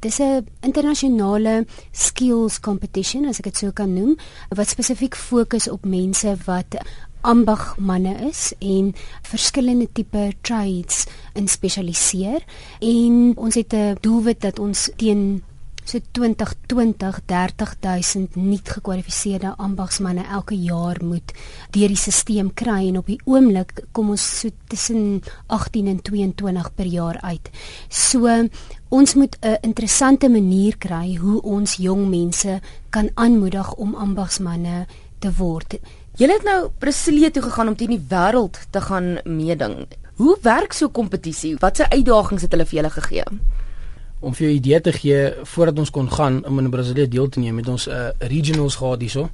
Dis 'n internasionale skills competition as ek dit so kan noem wat spesifiek fokus op mense wat ambagmanne is en verskillende tipe trades in spesialiseer en ons het 'n doelwit dat ons teen so 2020 30000 nuut gekwalifiseerde ambagsmanne elke jaar moet deur die stelsel kry en op die oomblik kom ons so tussen 18 en 22 per jaar uit. So ons moet 'n interessante manier kry hoe ons jong mense kan aanmoedig om ambagsmanne te word. Julle het nou Brasilia toe gegaan om teen die wêreld te gaan meeding. Hoe werk so 'n kompetisie? Watse uitdagings het hulle vir julle gegee? Om vir jou idee te gee voordat ons kon gaan om in Brasilië deel te neem met ons 'n uh, eh, regionals gehad hierso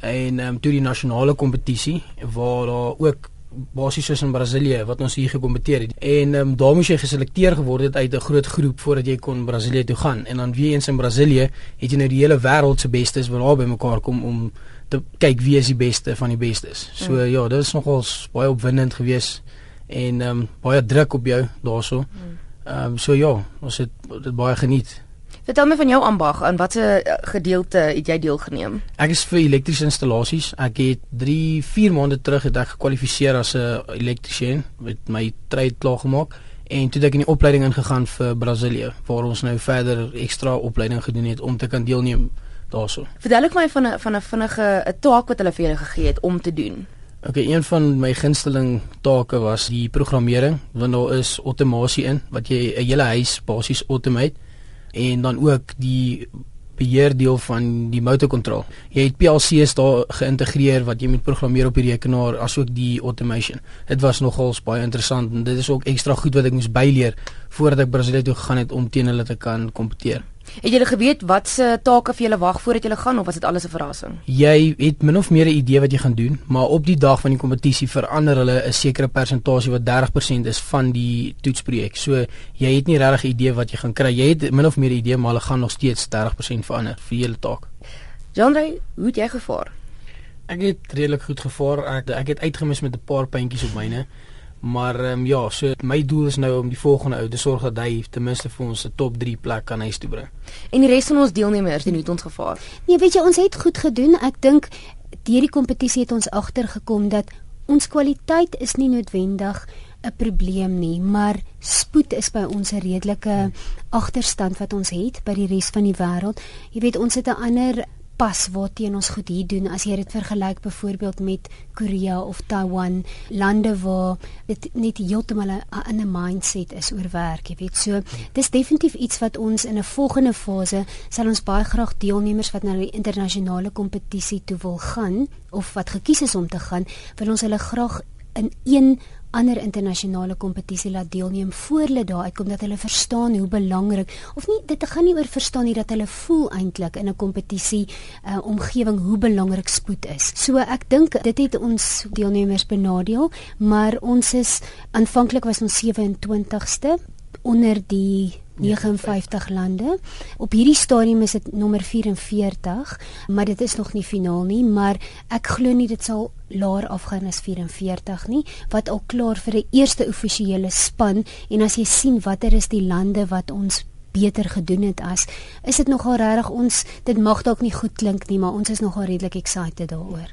en ehm um, toe die nasionale kompetisie waar daar ook basies soos in Brasilië wat ons hier gekompeteer het en ehm um, daar moes jy geselekteer geword het uit 'n groot groep voordat jy kon Brasilië toe gaan en dan weer eens in Brasilië het jy nou die hele wêreld se bestes wat daar bymekaar kom om te kyk wie is die beste van die bestes. So mm. ja, dit is nogals baie opwindend geweest en ehm um, baie druk op jou daaroor. Mm. Ehm um, so ja, ons het dit baie geniet. Vertel my van jou ambag en watter gedeelte het jy deelgeneem? Ek is vir elektriese installasies. Ek het 3, 4 maande terug het ek gekwalifiseer as 'n elektriesien met my trade klaar gemaak en toe het ek in die opleiding ingegaan vir Brasilië waar ons nou verder ekstra opleiding gedoen het om te kan deelneem daarso. Vertel ek my van 'n van 'n vinnige 'n taak wat hulle vir julle gegee het om te doen. Okay, een van my gunsteling take was die programmering, want daar is outomasie in wat jy 'n hele huis basies automate en dan ook die beheer deel van die motorkontrol. Jy het PLC's daar geïntegreer wat jy moet programmeer op die rekenaar asook die automation. Dit was nogals baie interessant en dit is ook ekstra goed wat ek moes byleer voordat ek Brasilië toe gegaan het om teen hulle te kan kompeteer. Het julle geweet wat se take vir julle wag voordat julle gaan of was dit alles 'n verrassing? Jy het min of meer 'n idee wat jy gaan doen, maar op die dag van die kompetisie verander hulle 'n sekere persentasie wat 30% is van die toetsprojek. So jy het nie regtig 'n idee wat jy gaan kry. Jy het min of meer 'n idee, maar hulle gaan nog steeds 30% verander vir julle taak. Jandre, hoe het jy gevaar? Ek het redelik goed gevaar. Ek ek het uitgemis met 'n paar puntjies op myne. Maar ehm um, ja, so my doel is nou om die volgende ou te sorg dat hy ten minste vir ons 'n top 3 plek kan huis toe bring. En die res van ons deelnemers, die het ons gevaar. Nee, weet jy, ons het goed gedoen. Ek dink deur die kompetisie het ons agtergekom dat ons kwaliteit is nie noodwendig 'n probleem nie, maar spoed is by ons 'n redelike agterstand wat ons het by die res van die wêreld. Jy weet, ons het 'n ander pas waarteen ons goed hier doen as jy dit vergelyk byvoorbeeld met Korea of Taiwan lande waar dit net heeltemal 'n 'n mindset is oor werk jy weet. So dis definitief iets wat ons in 'n volgende fase sal ons baie graag deelnemers wat na die internasionale kompetisie toe wil gaan of wat gekies is om te gaan wil ons hulle graag in een ander internasionale kompetisie laat deelneem voor hulle daar uitkom dat hulle verstaan hoe belangrik of nie dit gaan nie oor verstaan nie dat hulle voel eintlik in 'n kompetisie uh, omgewing hoe belangrik spoed is. So ek dink dit het ons deelnemers benadeel, maar ons is aanvanklik was ons 27ste onder die 59 lande. Op hierdie stadium is dit nommer 44, maar dit is nog nie finaal nie, maar ek glo nie dit sal laer afgaan as 44 nie, wat al klaar vir 'n eerste offisiële span en as jy sien watter is die lande wat ons beter gedoen het as is dit nogal regtig ons dit mag dalk nie goed klink nie maar ons is nogal redelik excited daaroor